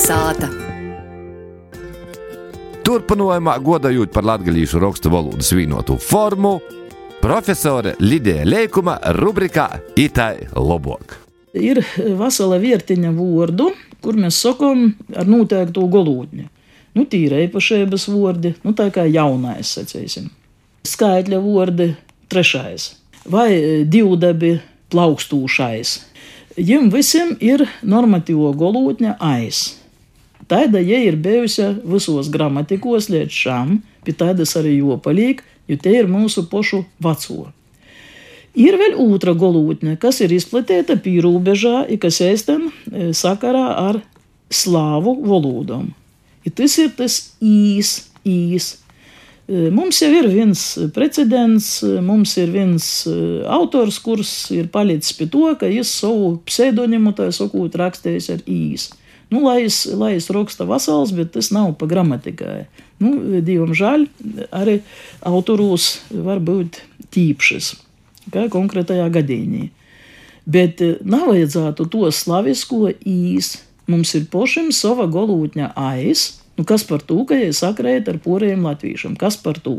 Kalnasāta. Turpinājumā, godājot par latviešu rakstu valodas vienotu formu, profesore Lidija Leikuma rubrikā Itai Lobok. Ir vesela vērtiņa vārdu, kur mēs sakām ar noteiktu golūdņu. Nu, tīra īpašības vārdi, nu, tā kā jaunais, sacīsim. Skaitļa vārdi, trešais, vai divdabi plaukstūšais Jiem visiem ir normatīvo golotņa aiz. Tāda ja ir bijusi visos gramatikos līdz šam, pie tādas arī jopalīk, jo te ir mūsu pošu veco. Ir vēl otra golotne, kas ir izplatīta pīrūbežā, kas ēstam e, sakarā ar slāvu valodām. Tas ir tas īs, īs, Mums jau ir viens precedents, mums ir viens autors, kurš ir palicis pie to, ka viņš savu pseidonimu tā sakot rakstījis ar īsu. Nu, lai es, lai es raksta vasals, bet tas nav pa gramatikai. Nu, Dievam žēl, arī autorūs var būt tīpšas, kā konkrētajā gadījumā. Bet nav vajadzētu to slavisko īs. Mums ir pošim sava golūtņa aiz, Nu, kas par to, ka ja sakrēt ar poriem latviešiem? Kas par to?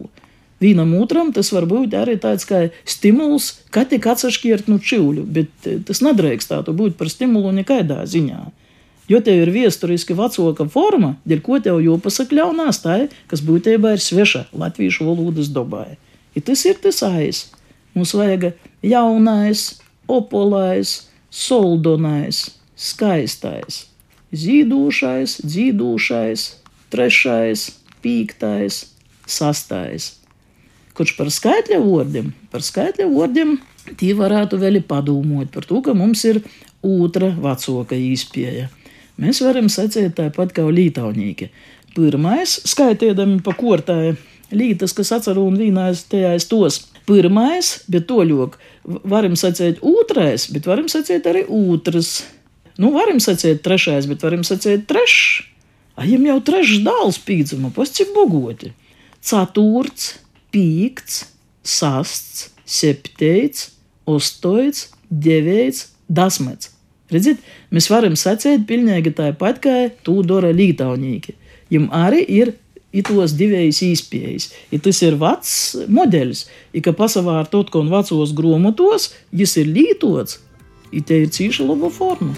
Vienam otram tas var būt arī tāds kā stimuls, kā tik atsašķirt no čiuļu, bet eh, tas nedrīkstētu būt par stimulu nekādā ziņā. Jo tev ir vēsturiski vecāka forma, dēļ ko tev jau pasakļaunās tā, kas būtībā ir sveša latviešu valodas dabai. Ja tas ir tas aiz. Mums vajag jaunais, opolais, soldonais, skaistais, zīdošais, dzīdošais, trešais, piektais, sastais. Kurš par skaitļa vārdiem, par skaitļa vārdiem, tie varētu vēl padomāt par to, ka mums ir otra vecāka izpēja. Mēs varam secēt tāpat kā lītaunīgi. Pirmais, skaitījami pa kortāju lītas, kas atceru un vīnājas tajās tos. Pirmais, bet to ļok, varam secēt otrais, bet varam secēt arī otrs. Nu, varam secēt trešais, bet varam secēt trešais. A viņam jau trešs dēls pīdzuma, pats cik bogoti. Ceturts, pīkts, sasts, septīts, ostoits, devēts, dasmets. Redziet, mēs varam sacīt pilnīgi tāpat, kā to dara lītaunīgi. Viņam arī ir itos divējs īspējas. Ja tas ir vecs modelis, ja ka pasavār tot, ko un vecos gromotos, jis ir lītots, ja te ir cīša laba forma.